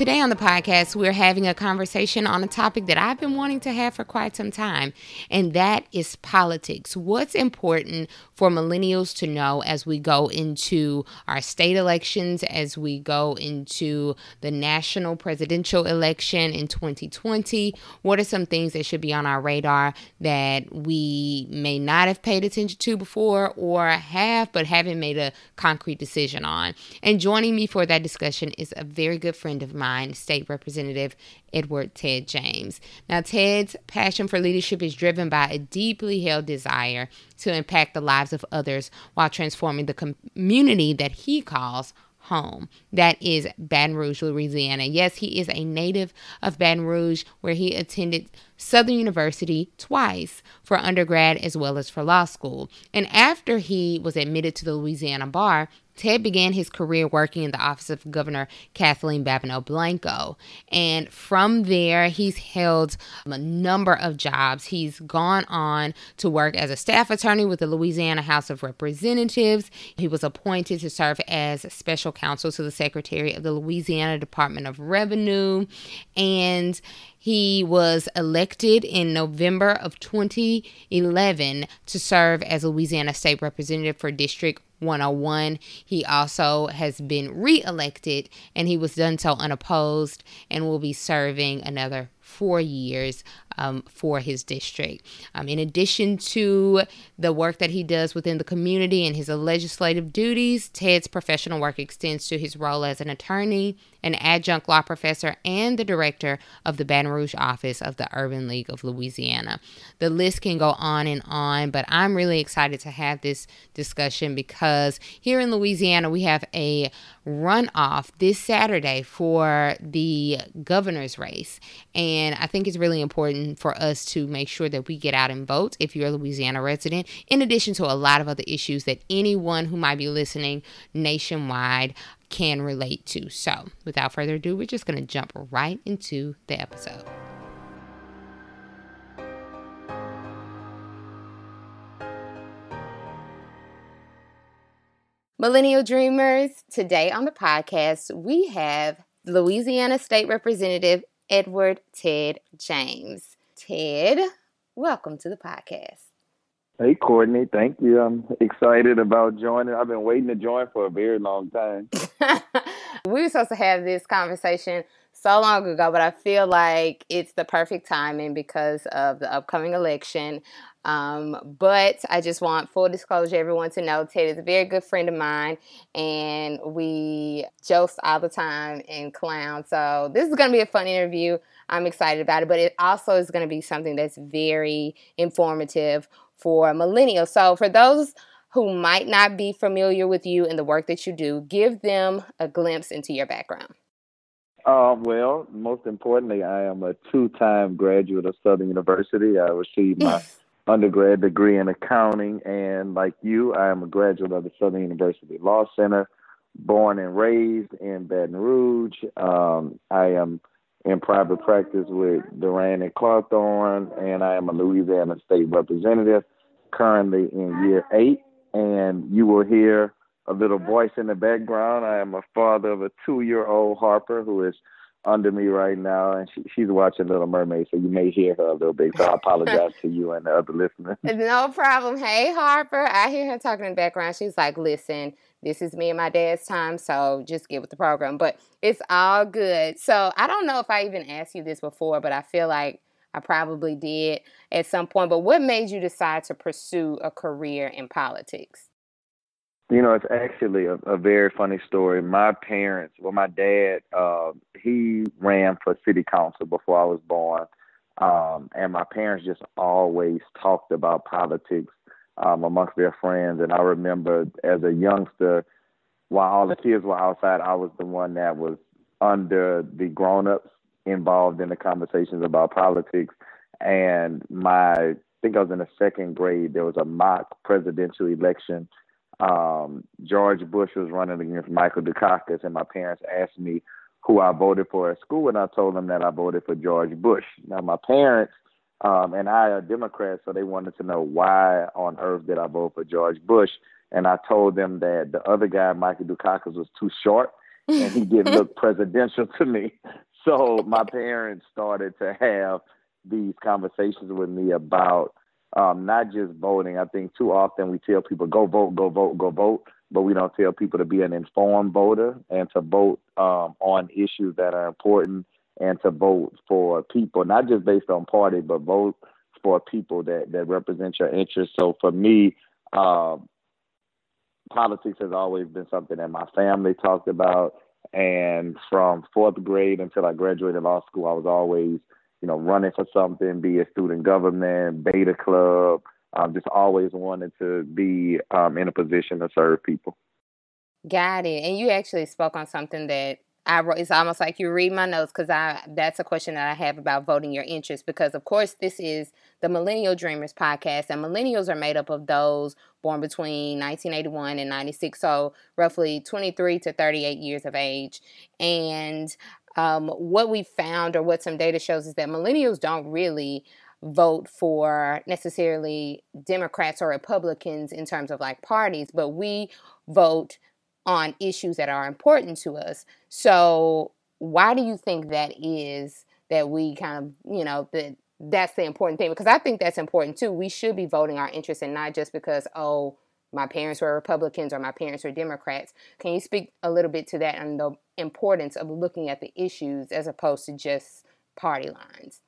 Today on the podcast, we're having a conversation on a topic that I've been wanting to have for quite some time, and that is politics. What's important for millennials to know as we go into our state elections, as we go into the national presidential election in 2020? What are some things that should be on our radar that we may not have paid attention to before or have, but haven't made a concrete decision on? And joining me for that discussion is a very good friend of mine State Representative Edward Ted James. Now, Ted's passion for leadership is driven by a deeply held desire to impact the lives of others while transforming the community that he calls home. That is Baton Rouge, Louisiana. Yes, he is a native of Baton Rouge, where he attended Southern University twice for undergrad as well as for law school. And after he was admitted to the Louisiana bar, Ted began his career working in the office of Governor Kathleen Babineaux Blanco. And from there, he's held a number of jobs. He's gone on to work as a staff attorney with the Louisiana House of Representatives. He was appointed to serve as special counsel to the Secretary of the Louisiana Department of Revenue. And he was elected in November of 2011 to serve as Louisiana State Representative for District 101. He also has been reelected and he was done so unopposed and will be serving another four years um, for his district. Um, in addition to the work that he does within the community and his legislative duties, Ted's professional work extends to his role as an attorney, an adjunct law professor, and the director of the Baton Rouge office of the Urban League of Louisiana. The list can go on and on, but I'm really excited to have this discussion because here in Louisiana, we have a runoff this Saturday for the governor's race. And I think it's really important for us to make sure that we get out and vote if you're a Louisiana resident, in addition to a lot of other issues that anyone who might be listening nationwide can relate to. So, without further ado, we're just going to jump right into the episode. Millennial Dreamers, today on the podcast, we have Louisiana State Representative Edward Ted James. Ted, welcome to the podcast. Hey, Courtney. Thank you. I'm excited about joining. I've been waiting to join for a very long time. we were supposed to have this conversation so long ago, but I feel like it's the perfect timing because of the upcoming election. Um, but I just want full disclosure, everyone to know Ted is a very good friend of mine, and we joke all the time and clown. So this is going to be a fun interview. I'm excited about it, but it also is going to be something that's very informative for millennials. So for those who might not be familiar with you and the work that you do, give them a glimpse into your background. Uh, well, most importantly, I am a two-time graduate of Southern University. I received my undergrad degree in accounting, and like you, I am a graduate of the Southern University Law Center, born and raised in Baton Rouge. Um, I am in private practice with Duran and Cawthorn, and I am a Louisiana State Representative, currently in year eight. And you will hear a little voice in the background. I am a father of a two-year-old Harper who is under me right now, and she, she's watching Little Mermaid, so you may hear her a little bit. So I apologize to you and the other listeners. No problem. Hey, Harper. I hear her talking in the background. She's like, listen, this is me and my dad's time, so just get with the program. But it's all good. So I don't know if I even asked you this before, but I feel like I probably did at some point. But what made you decide to pursue a career in politics? You know, it's actually a, a very funny story. My parents, well, my dad, uh, he ran for city council before I was born. Um, and my parents just always talked about politics um, amongst their friends. And I remember as a youngster, while all the kids were outside, I was the one that was under the grown ups involved in the conversations about politics. and my I think I was in the second grade. There was a mock presidential election. Um, George Bush was running against Michael Dukakis, and my parents asked me who I voted for at school, and I told them that I voted for George Bush. Now, my parents um, and I are Democrats, so they wanted to know why on earth did I vote for George Bush. And I told them that the other guy, Michael Dukakis, was too short and he didn't look presidential to me. So my parents started to have these conversations with me about um, not just voting. I think too often we tell people go vote, go vote, go vote, but we don't tell people to be an informed voter and to vote um, on issues that are important and to vote for people, not just based on party, but vote for people that, that represent your interests. So for me, um, politics has always been something that my family talked about. And from fourth grade until I graduated law school, I was always, you know, running for something, be a student government, beta club. Um, just always wanted to be um, in a position to serve people. Got it. And you actually spoke on something that I wrote, it's almost like you read my notes because I that's a question that I have about voting your interest because of course this is the Millennial Dreamers podcast and millennials are made up of those born between 1981 and 96 so roughly 23 to 38 years of age and um, what we found or what some data shows is that millennials don't really vote for necessarily Democrats or Republicans in terms of like parties but we vote on issues that are important to us. So, why do you think that is that we kind of, you know, that that's the important thing? Because I think that's important too. We should be voting our interests and not just because, oh, my parents were Republicans or my parents were Democrats. Can you speak a little bit to that and the importance of looking at the issues as opposed to just party lines?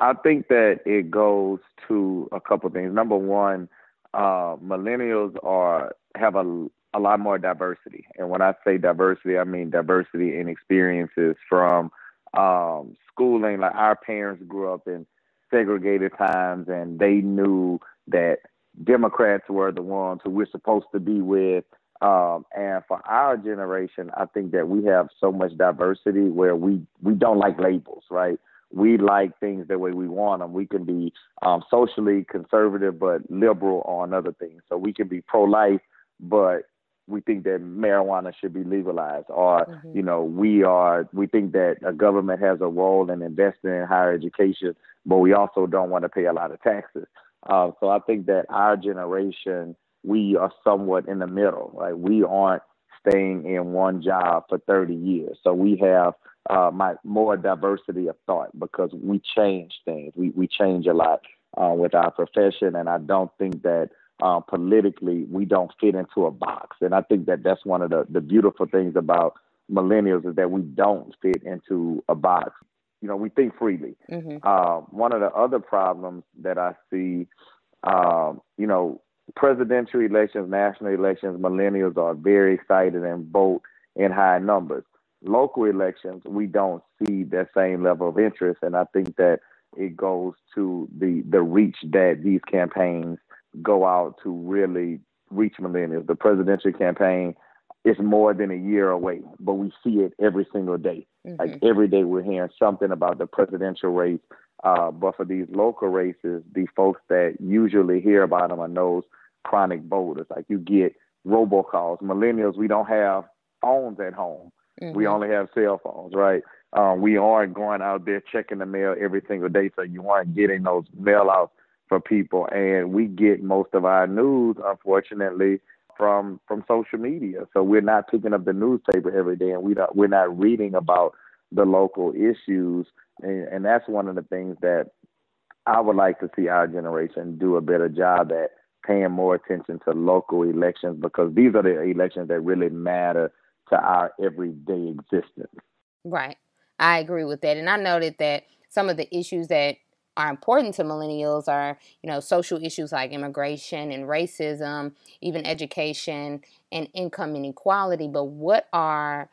I think that it goes to a couple things. Number one, uh, millennials are have a a lot more diversity. And when I say diversity, I mean diversity in experiences from um, schooling. Like our parents grew up in segregated times and they knew that Democrats were the ones who we're supposed to be with. Um, and for our generation, I think that we have so much diversity where we, we don't like labels, right? We like things the way we want them. We can be um, socially conservative but liberal on other things. So we can be pro life, but we think that marijuana should be legalized or mm-hmm. you know we are we think that a government has a role in investing in higher education but we also don't want to pay a lot of taxes uh, so i think that our generation we are somewhat in the middle right we aren't staying in one job for 30 years so we have uh, my more diversity of thought because we change things we we change a lot uh, with our profession and i don't think that uh, politically we don't fit into a box. And I think that that's one of the, the beautiful things about millennials is that we don't fit into a box. You know, we think freely. Mm-hmm. Uh, one of the other problems that I see, um, you know, presidential elections, national elections, millennials are very excited and vote in high numbers. Local elections, we don't see that same level of interest, and I think that it goes to the the reach that these campaigns go out to really reach millennials. The presidential campaign is more than a year away, but we see it every single day. Mm-hmm. Like every day, we're hearing something about the presidential race. Uh, but for these local races, the folks that usually hear about them are those chronic voters. Like you get robocalls. Millennials, we don't have phones at home. Mm-hmm. We only have cell phones, right? Um, we aren't going out there checking the mail every single day, so you aren't getting those mail outs for people, and we get most of our news, unfortunately, from from social media. So we're not picking up the newspaper every day, and we don't we're not reading about the local issues, and, and that's one of the things that I would like to see our generation do a better job at paying more attention to local elections because these are the elections that really matter to our everyday existence. Right. I agree with that. And I noted that some of the issues that are important to millennials are, you know, social issues like immigration and racism, even education and income inequality. But what are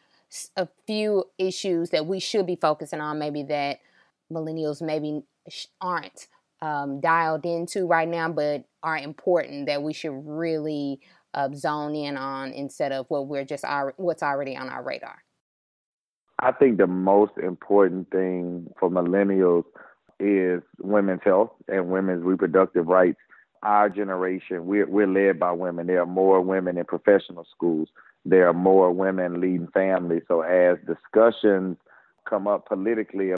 a few issues that we should be focusing on, maybe that millennials maybe aren't um, dialed into right now, but are important that we should really uh, zone in on instead of what we're just our, what's already on our radar? I think the most important thing for millennials is women's health and women's reproductive rights. Our generation, we're, we're led by women. There are more women in professional schools. There are more women leading families. So as discussions come up politically,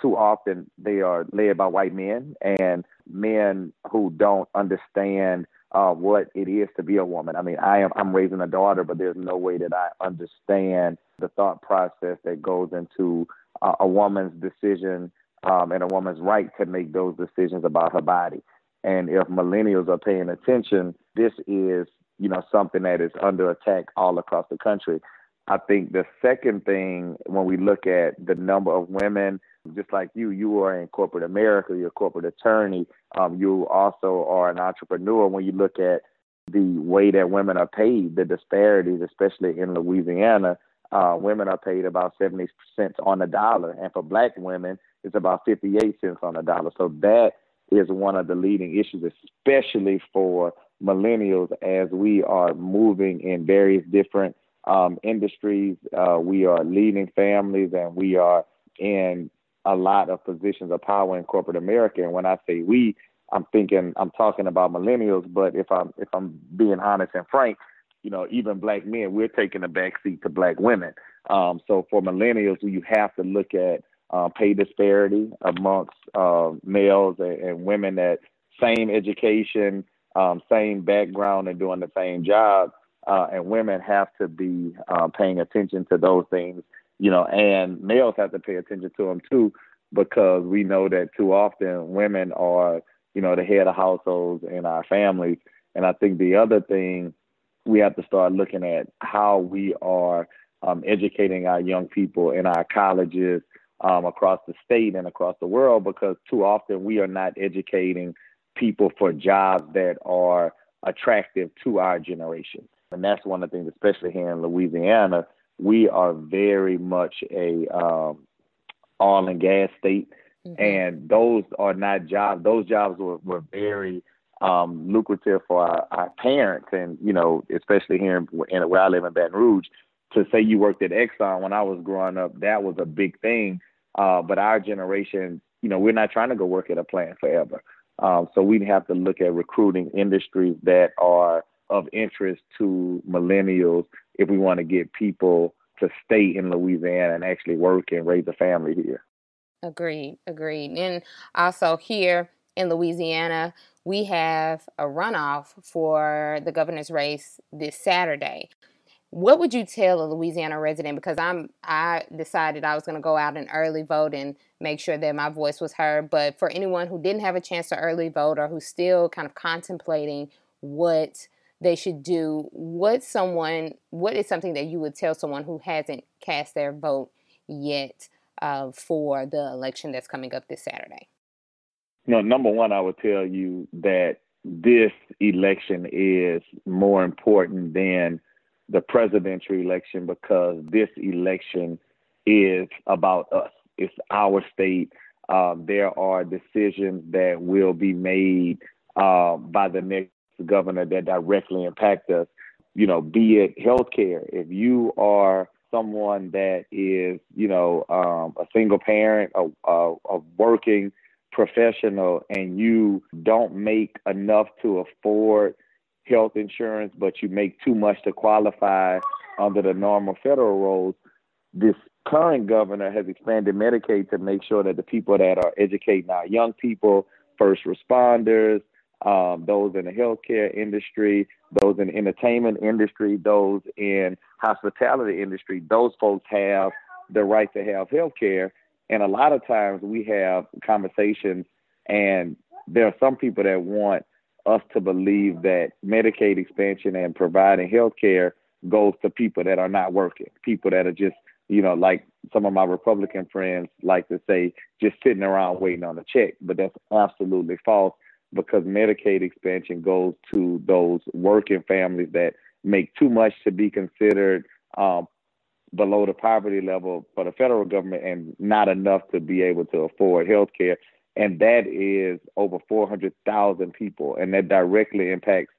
too often they are led by white men and men who don't understand uh, what it is to be a woman. I mean, I am I'm raising a daughter, but there's no way that I understand the thought process that goes into uh, a woman's decision um, and a woman's right to make those decisions about her body. And if millennials are paying attention, this is you know something that is under attack all across the country. I think the second thing when we look at the number of women, just like you, you are in corporate America, you're a corporate attorney. Um, you also are an entrepreneur. When you look at the way that women are paid, the disparities, especially in Louisiana, uh, women are paid about 70 cents on the dollar, and for black women, it's about 58 cents on the dollar. So that is one of the leading issues, especially for millennials as we are moving in various different um, industries. Uh, we are leading families and we are in a lot of positions of power in corporate America. And when I say we, I'm thinking I'm talking about millennials, but if I'm if I'm being honest and frank, you know, even black men, we're taking a backseat to black women. Um, so for millennials, you have to look at uh, pay disparity amongst uh, males and, and, women that same education, um, same background, and doing the same job. Uh, and women have to be uh, paying attention to those things, you know, and males have to pay attention to them too, because we know that too often women are, you know, the head of households in our families. And I think the other thing we have to start looking at how we are um, educating our young people in our colleges um, across the state and across the world because too often we are not educating people for jobs that are attractive to our generation. And that's one of the things, especially here in Louisiana, we are very much a um, oil and gas state. Mm-hmm. And those are not jobs. Those jobs were, were very um, lucrative for our, our, parents, and you know, especially here in, in, where I live in Baton Rouge. To say you worked at Exxon when I was growing up, that was a big thing. Uh, but our generation, you know, we're not trying to go work at a plant forever. Um, so we'd have to look at recruiting industries that are of interest to millennials if we want to get people to stay in Louisiana and actually work and raise a family here. Agreed, agreed. And also here in Louisiana, we have a runoff for the governor's race this Saturday. What would you tell a Louisiana resident? Because I'm I decided I was going to go out and early vote and make sure that my voice was heard. But for anyone who didn't have a chance to early vote or who's still kind of contemplating what they should do, what someone what is something that you would tell someone who hasn't cast their vote yet uh, for the election that's coming up this Saturday? No, number one, I would tell you that this election is more important than the presidential election because this election is about us. It's our state. Uh, there are decisions that will be made uh, by the next governor that directly impact us. You know, be it healthcare. If you are someone that is, you know, um, a single parent, a, a, a working professional and you don't make enough to afford health insurance, but you make too much to qualify under the normal federal rules, this current governor has expanded Medicaid to make sure that the people that are educating our young people, first responders, um, those in the healthcare industry, those in the entertainment industry, those in hospitality industry, those folks have the right to have health care. And a lot of times we have conversations, and there are some people that want us to believe that Medicaid expansion and providing health care goes to people that are not working, people that are just, you know, like some of my Republican friends like to say, just sitting around waiting on a check. But that's absolutely false because Medicaid expansion goes to those working families that make too much to be considered um, below the poverty level for the federal government and not enough to be able to afford health care. And that is over 400,000 people. And that directly impacts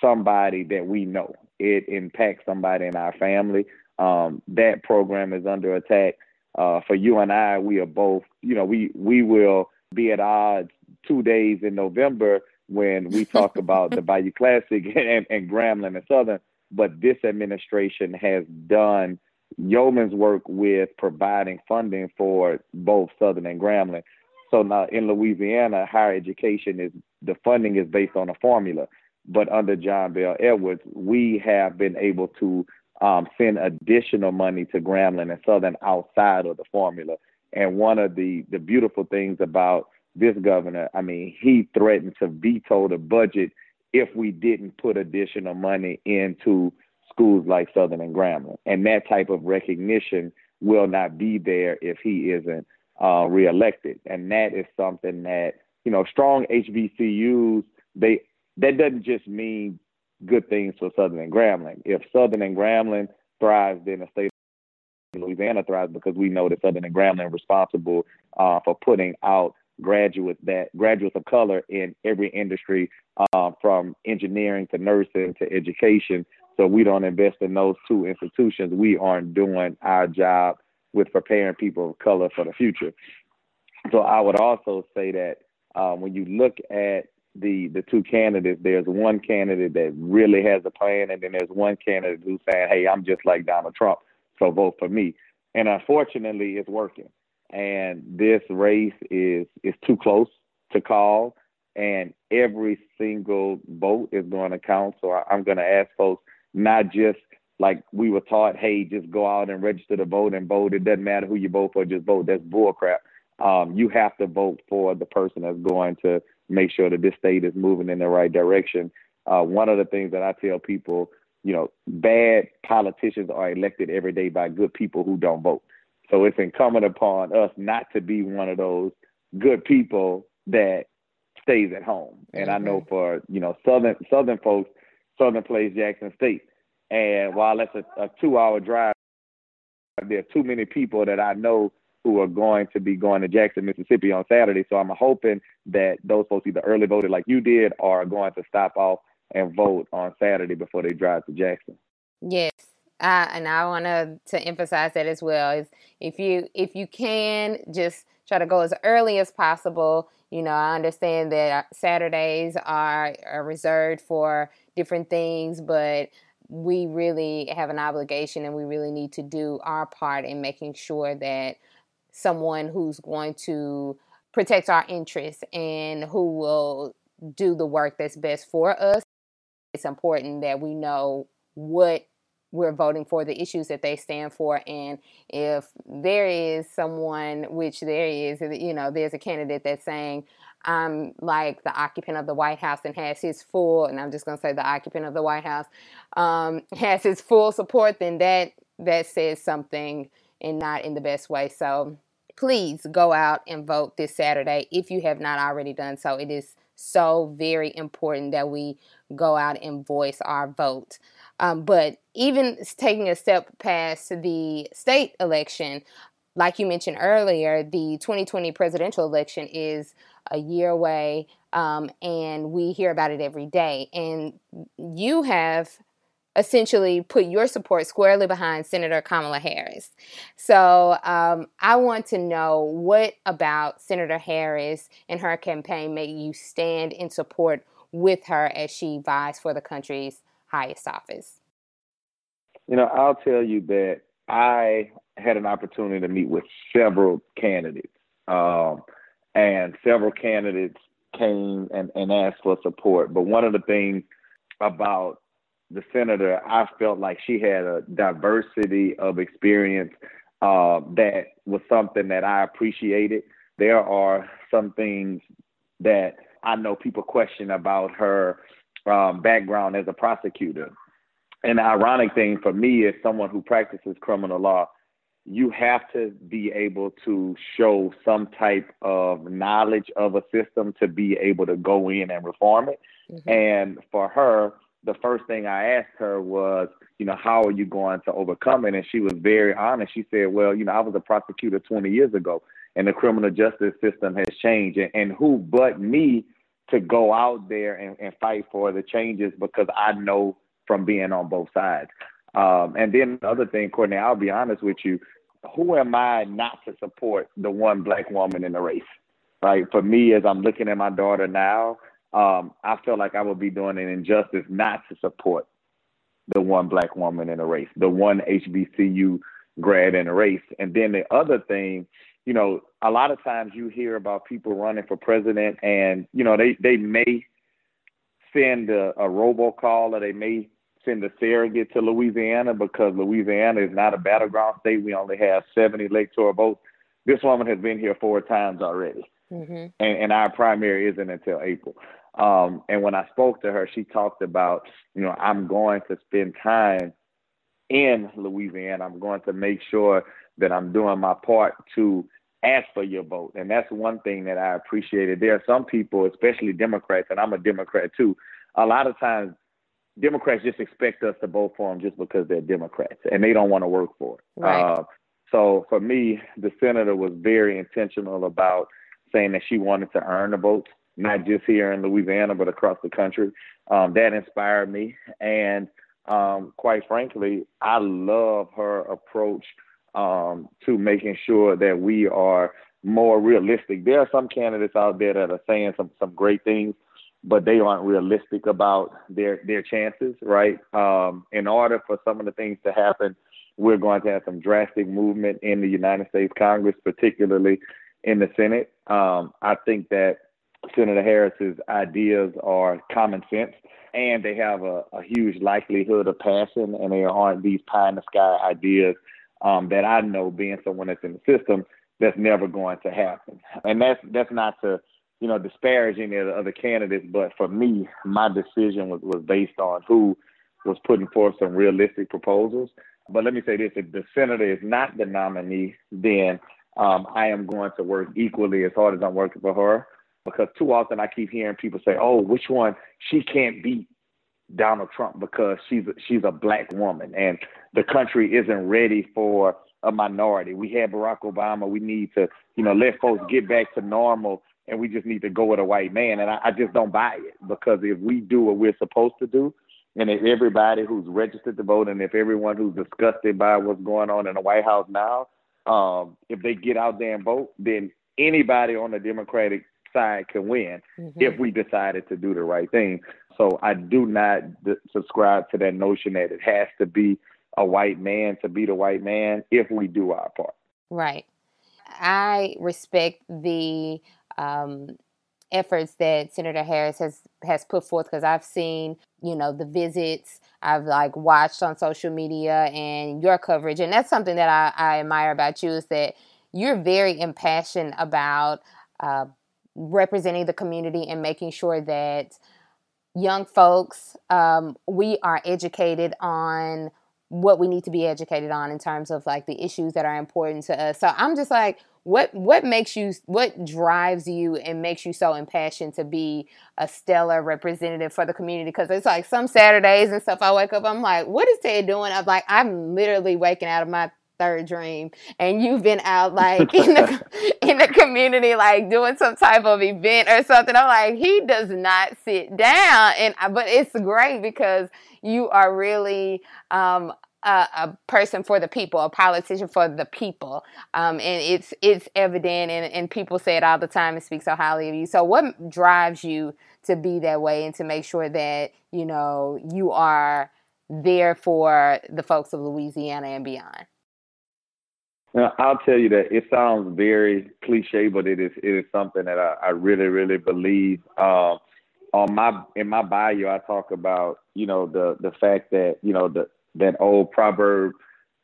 somebody that we know. It impacts somebody in our family. Um, that program is under attack. Uh, for you and I, we are both, you know, we, we will be at odds two days in November when we talk about the Bayou Classic and, and Grambling and Southern. But this administration has done yeoman's work with providing funding for both Southern and Grambling. So now in Louisiana, higher education is the funding is based on a formula. But under John Bel Edwards, we have been able to um, send additional money to Grambling and Southern outside of the formula. And one of the the beautiful things about this governor, I mean, he threatened to veto the budget if we didn't put additional money into schools like Southern and Grambling. And that type of recognition will not be there if he isn't uh, reelected. And that is something that, you know, strong HBCUs, they that doesn't just mean good things for Southern and Grambling. If Southern and Grambling thrives, then the state of Louisiana thrives because we know that Southern and Grambling are responsible uh, for putting out graduates that graduates of color in every industry, uh, from engineering to nursing to education. So we don't invest in those two institutions. We aren't doing our job with preparing people of color for the future. So I would also say that um, when you look at the the two candidates, there's one candidate that really has a plan, and then there's one candidate who's saying, "Hey, I'm just like Donald Trump, so vote for me." And unfortunately, it's working. And this race is is too close to call, and every single vote is going to count. So I, I'm going to ask folks not just like we were taught, hey, just go out and register to vote and vote. It doesn't matter who you vote for, just vote. That's bullcrap. Um, you have to vote for the person that's going to make sure that this state is moving in the right direction. Uh, one of the things that I tell people, you know, bad politicians are elected every day by good people who don't vote. So it's incumbent upon us not to be one of those good people that stays at home. And mm-hmm. I know mm-hmm. for you know southern southern folks, Southern plays Jackson State, and while that's a, a two-hour drive, there are too many people that I know who are going to be going to Jackson, Mississippi on Saturday. So I'm hoping that those folks either early voted like you did or are going to stop off and vote on Saturday before they drive to Jackson. Yes. Uh, and I want to to emphasize that as well. Is if you if you can just try to go as early as possible. You know, I understand that Saturdays are, are reserved for different things, but we really have an obligation and we really need to do our part in making sure that someone who's going to protect our interests and who will do the work that's best for us. It's important that we know what we're voting for, the issues that they stand for, and if there is someone, which there is, you know, there's a candidate that's saying, I'm like the occupant of the White House and has his full, and I'm just going to say the occupant of the White House um, has his full support, then that that says something and not in the best way. So please go out and vote this Saturday if you have not already done so. It is so very important that we go out and voice our vote. Um, but even taking a step past the state election, like you mentioned earlier, the 2020 presidential election is a year away, um, and we hear about it every day. And you have essentially put your support squarely behind Senator Kamala Harris. So um, I want to know what about Senator Harris and her campaign made you stand in support with her as she vies for the country's highest office? You know, I'll tell you that I had an opportunity to meet with several candidates, um, and several candidates came and, and asked for support. But one of the things about the senator, I felt like she had a diversity of experience uh, that was something that I appreciated. There are some things that I know people question about her um, background as a prosecutor. And the ironic thing for me is someone who practices criminal law, you have to be able to show some type of knowledge of a system to be able to go in and reform it. Mm-hmm. And for her, the first thing I asked her was, you know, how are you going to overcome it? And she was very honest. She said, well, you know, I was a prosecutor 20 years ago, and the criminal justice system has changed. And, and who but me to go out there and, and fight for the changes because I know from being on both sides. Um, and then the other thing, Courtney, I'll be honest with you, who am I not to support the one black woman in the race? right? For me, as I'm looking at my daughter now, um, I feel like I would be doing an injustice not to support the one black woman in a race, the one HBCU grad in a race. And then the other thing, you know, a lot of times you hear about people running for president and, you know, they, they may send a, a robocall or they may send a surrogate to Louisiana because Louisiana is not a battleground state. We only have 70 electoral votes. This woman has been here four times already. Mm-hmm. And, and our primary isn't until April. Um, and when I spoke to her, she talked about, you know, I'm going to spend time in Louisiana. I'm going to make sure that I'm doing my part to ask for your vote. And that's one thing that I appreciated. There are some people, especially Democrats, and I'm a Democrat too. A lot of times, Democrats just expect us to vote for them just because they're Democrats, and they don't want to work for it. Right. Uh, so for me, the senator was very intentional about saying that she wanted to earn the votes not just here in Louisiana, but across the country. Um, that inspired me. And um, quite frankly, I love her approach um, to making sure that we are more realistic. There are some candidates out there that are saying some, some great things, but they aren't realistic about their, their chances, right? Um, in order for some of the things to happen, we're going to have some drastic movement in the United States Congress, particularly in the Senate. Um, I think that Senator Harris's ideas are common sense and they have a, a huge likelihood of passing and they aren't these pie in the sky ideas um, that I know being someone that's in the system that's never going to happen. And that's that's not to, you know, disparage any of the other candidates, but for me, my decision was, was based on who was putting forth some realistic proposals. But let me say this, if the senator is not the nominee, then um, I am going to work equally as hard as I'm working for her because too often I keep hearing people say, "Oh, which one? She can't beat Donald Trump because she's a, she's a black woman and the country isn't ready for a minority. We had Barack Obama. We need to, you know, let folks get back to normal, and we just need to go with a white man. And I, I just don't buy it because if we do what we're supposed to do, and if everybody who's registered to vote, and if everyone who's disgusted by what's going on in the White House now, um, if they get out there and vote, then anybody on the Democratic side can win mm-hmm. if we decided to do the right thing. So I do not d- subscribe to that notion that it has to be a white man to be the white man if we do our part. Right. I respect the um, efforts that Senator Harris has has put forth because I've seen, you know, the visits. I've like watched on social media and your coverage, and that's something that I, I admire about you is that you're very impassioned about uh, representing the community and making sure that young folks um, we are educated on what we need to be educated on in terms of like the issues that are important to us so i'm just like what what makes you what drives you and makes you so impassioned to be a stellar representative for the community? Because it's like some saturdays and stuff i wake up i'm like what is ted doing? I'm like i'm literally waking out of my third dream. And you've been out like in the in the community like doing some type of event or something. I'm like he does not sit down. And but it's great because you are really um, a, a, person for the people, a politician for the people, um, and it's it's evident, and, and people say it all the time and speak so highly of you. So, what drives you to be that way and to make sure that you know you are there for the folks of Louisiana and beyond? Now, I'll tell you that it sounds very cliche, but it is it is something that I, I really really believe. Uh, on my in my bio, I talk about you know the the fact that you know the that old proverb,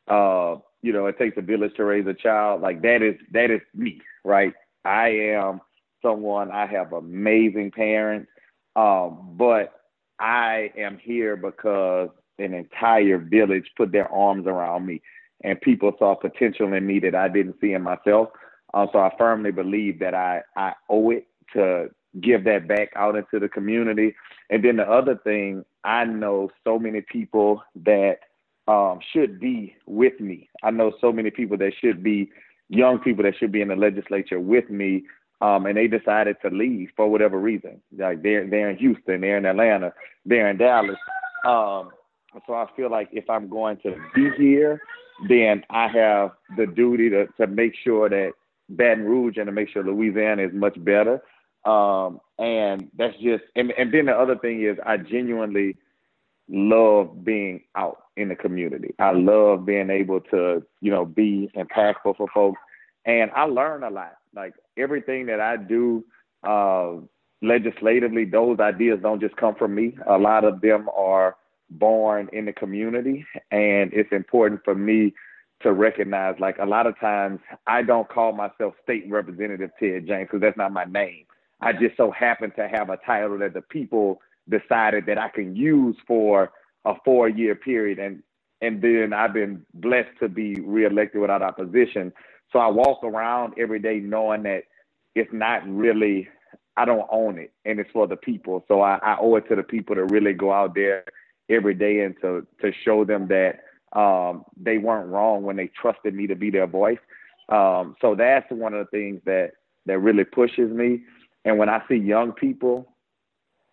uh, you know, it takes a village to raise a child. Like that is that is me, right? I am someone. I have amazing parents, um, but I am here because an entire village put their arms around me and people saw potential in me that I didn't see in myself. Um, so I firmly believe that I, I owe it to give that back out into the community. And then the other thing, I know so many people that um, should be with me. I know so many people that should be young people that should be in the legislature with me. Um, and they decided to leave for whatever reason. Like they're they're in Houston, they're in Atlanta, they're in Dallas. Um, so I feel like if I'm going to be here then I have the duty to, to make sure that Baton Rouge and to make sure Louisiana is much better. Um, and that's just and, and then the other thing is I genuinely love being out in the community. I love being able to, you know, be impactful for folks. And I learn a lot. Like everything that I do uh, legislatively, those ideas don't just come from me. A lot of them are born in the community. And it's important for me to recognize, like a lot of times I don't call myself state representative Ted James because that's not my name. I just so happened to have a title that the people decided that I can use for a four year period and and then I've been blessed to be reelected without opposition. So I walk around every day knowing that it's not really I don't own it and it's for the people. So I, I owe it to the people to really go out there every day and to to show them that um, they weren't wrong when they trusted me to be their voice. Um, so that's one of the things that that really pushes me. And when I see young people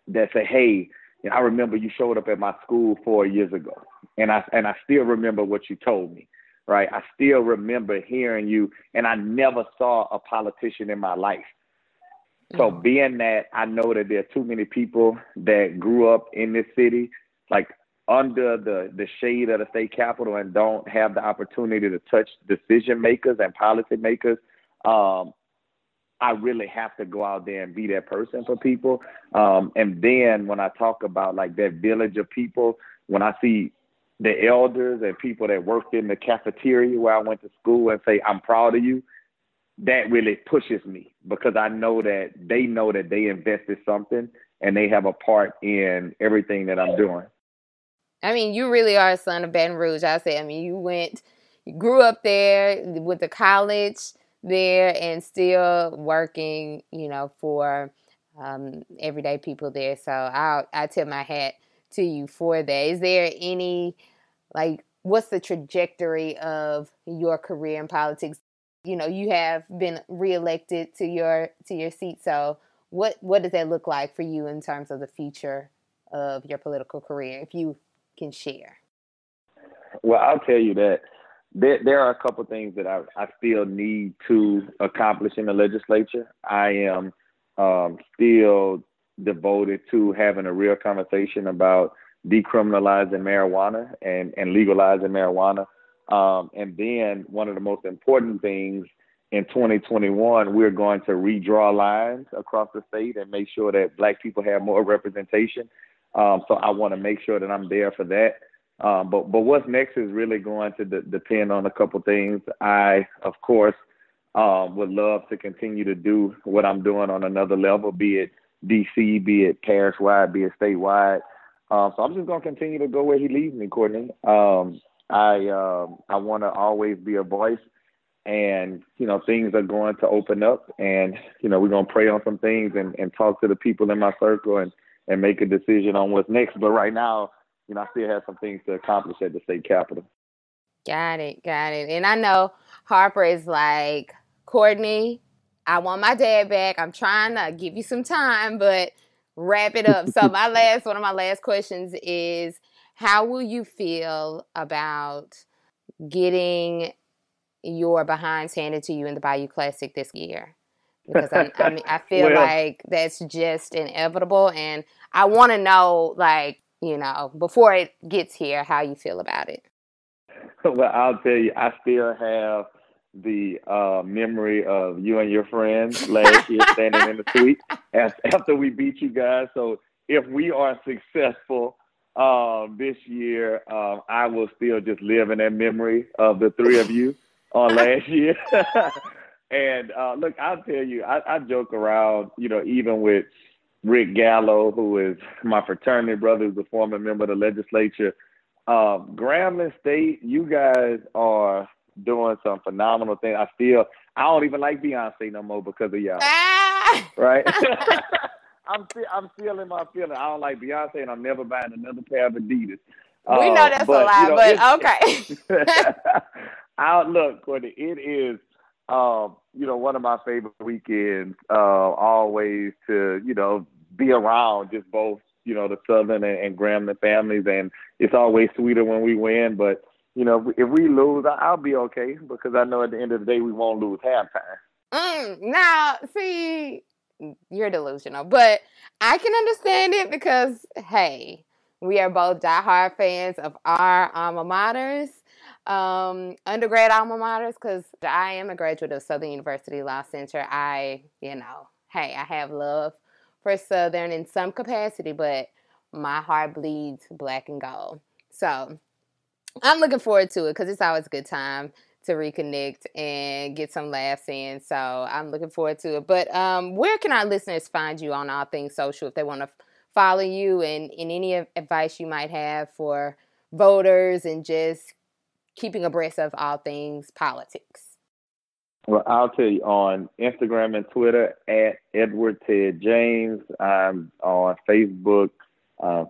that say, "Hey, you know, I remember you showed up at my school four years ago, and I and I still remember what you told me." Right? I still remember hearing you, and I never saw a politician in my life. So mm-hmm. being that I know that there are too many people that grew up in this city, like under the the shade of the state capitol, and don't have the opportunity to touch decision makers and policy makers, um, I really have to go out there and be that person for people. Um, and then when I talk about like that village of people, when I see the elders and people that worked in the cafeteria where I went to school and say, I'm proud of you, that really pushes me because I know that they know that they invested something and they have a part in everything that I'm doing. I mean, you really are a son of Baton Rouge. I say, I mean, you went, you grew up there with the college there and still working, you know, for um, everyday people there. So I I tip my hat to you for that. Is there any like what's the trajectory of your career in politics? You know, you have been reelected to your to your seat. So what what does that look like for you in terms of the future of your political career, if you can share? Well, I'll tell you that there, there are a couple things that I, I still need to accomplish in the legislature. I am um, still devoted to having a real conversation about decriminalizing marijuana and, and legalizing marijuana. Um, and then one of the most important things in 2021, we're going to redraw lines across the state and make sure that Black people have more representation. Um, so I want to make sure that I'm there for that. Um, but but what's next is really going to de- depend on a couple things. I of course um, would love to continue to do what I'm doing on another level, be it DC, be it parish wide, be it statewide. Um, so I'm just gonna continue to go where he leads me, Courtney. Um, I um, I want to always be a voice, and you know things are going to open up, and you know we're gonna pray on some things and, and talk to the people in my circle and and make a decision on what's next. But right now you know, I still have some things to accomplish at the state capitol. Got it, got it. And I know Harper is like, Courtney, I want my dad back. I'm trying to give you some time, but wrap it up. so my last one of my last questions is how will you feel about getting your behinds handed to you in the Bayou Classic this year? Because I, I, mean, I feel well, like that's just inevitable, and I want to know, like, you know, before it gets here, how you feel about it. Well, I'll tell you, I still have the uh, memory of you and your friends last year standing in the suite after we beat you guys. So if we are successful um, this year, um, I will still just live in that memory of the three of you on last year. and uh, look, I'll tell you, I, I joke around, you know, even with Rick Gallot, who is my fraternity brother, who's a former member of the legislature. Um, Grambling State, you guys are doing some phenomenal things. I still, I don't even like Beyonce no more because of y'all. Ah! Right? I'm still, I'm still in my feeling. I don't like Beyonce, and I'm never buying another pair of Adidas. We uh, know that's but, a lie, you know, but okay. I look, Courtney. It is um, you know, one of my favorite weekends, uh, always to, you know, be around just both, you know, the Southern and, and Grambling families. And it's always sweeter when we win. But, you know, if we lose, I'll be okay because I know at the end of the day we won't lose halftime. Mm, now, see, you're delusional, but I can understand it because, hey, we are both diehard fans of our alma maters, um, undergrad alma maters, because I am a graduate of Southern University Law Center. I, you know, hey, I have love for Southern in some capacity, but my heart bleeds black and gold. So I'm looking forward to it because it's always a good time to reconnect and get some laughs in. So I'm looking forward to it. But um, where can our listeners find you on all things social if they want to follow you and, and any advice you might have for voters and just keeping abreast of all things politics? Well, I'll tell you on Instagram and Twitter at Edward Ted James. I'm on Facebook um,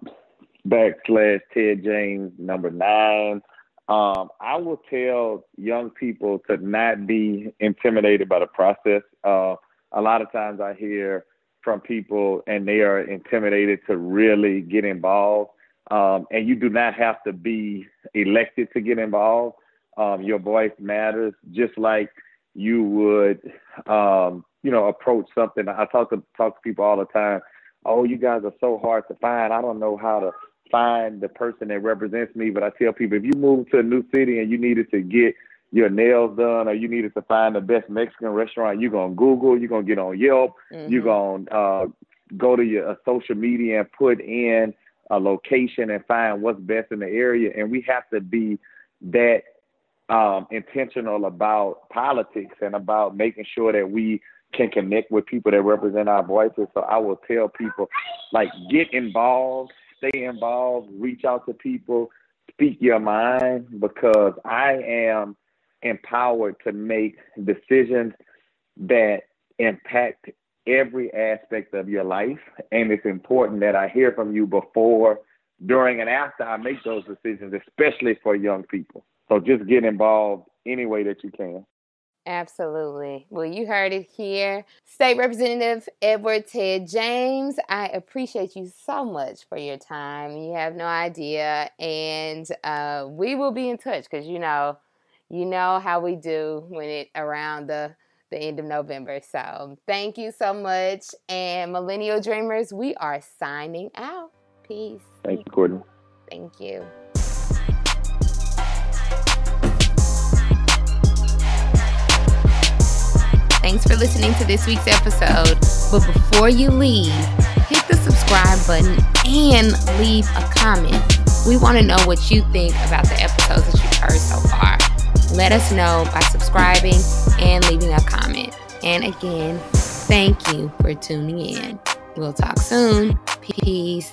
backslash Ted James number nine. Um, I will tell young people to not be intimidated by the process. Uh, a lot of times I hear from people and they are intimidated to really get involved. Um, and you do not have to be elected to get involved. Um, your voice matters, just like you would, um, you know, approach something. I talk to talk to people all the time. Oh, you guys are so hard to find. I don't know how to find the person that represents me. But I tell people if you move to a new city and you needed to get your nails done or you needed to find the best Mexican restaurant, you're gonna Google, you're gonna get on Yelp, mm-hmm. you're gonna uh, go to your uh, social media and put in a location and find what's best in the area. And we have to be that um, intentional about politics and about making sure that we can connect with people that represent our voices. So I will tell people, like, get involved stay involved, reach out to people, speak your mind because I am empowered to make decisions that impact every aspect of your life. And it's important that I hear from you before, during, and after I make those decisions, especially for young people. So just get involved any way that you can. Absolutely. Well, you heard it here. State Representative Edward Ted James, I appreciate you so much for your time. You have no idea. And uh, we will be in touch because you know, you know how we do when it around the the end of November. So thank you so much. And Millennial Dreamers, we are signing out. Peace. Thank you, Courtney. Thank you. Thanks for listening to this week's episode. But before you leave, hit the subscribe button and leave a comment. We want to know what you think about the episodes that you've heard so far. Let us know by subscribing and leaving a comment. And again, thank you for tuning in. We'll talk soon. Peace.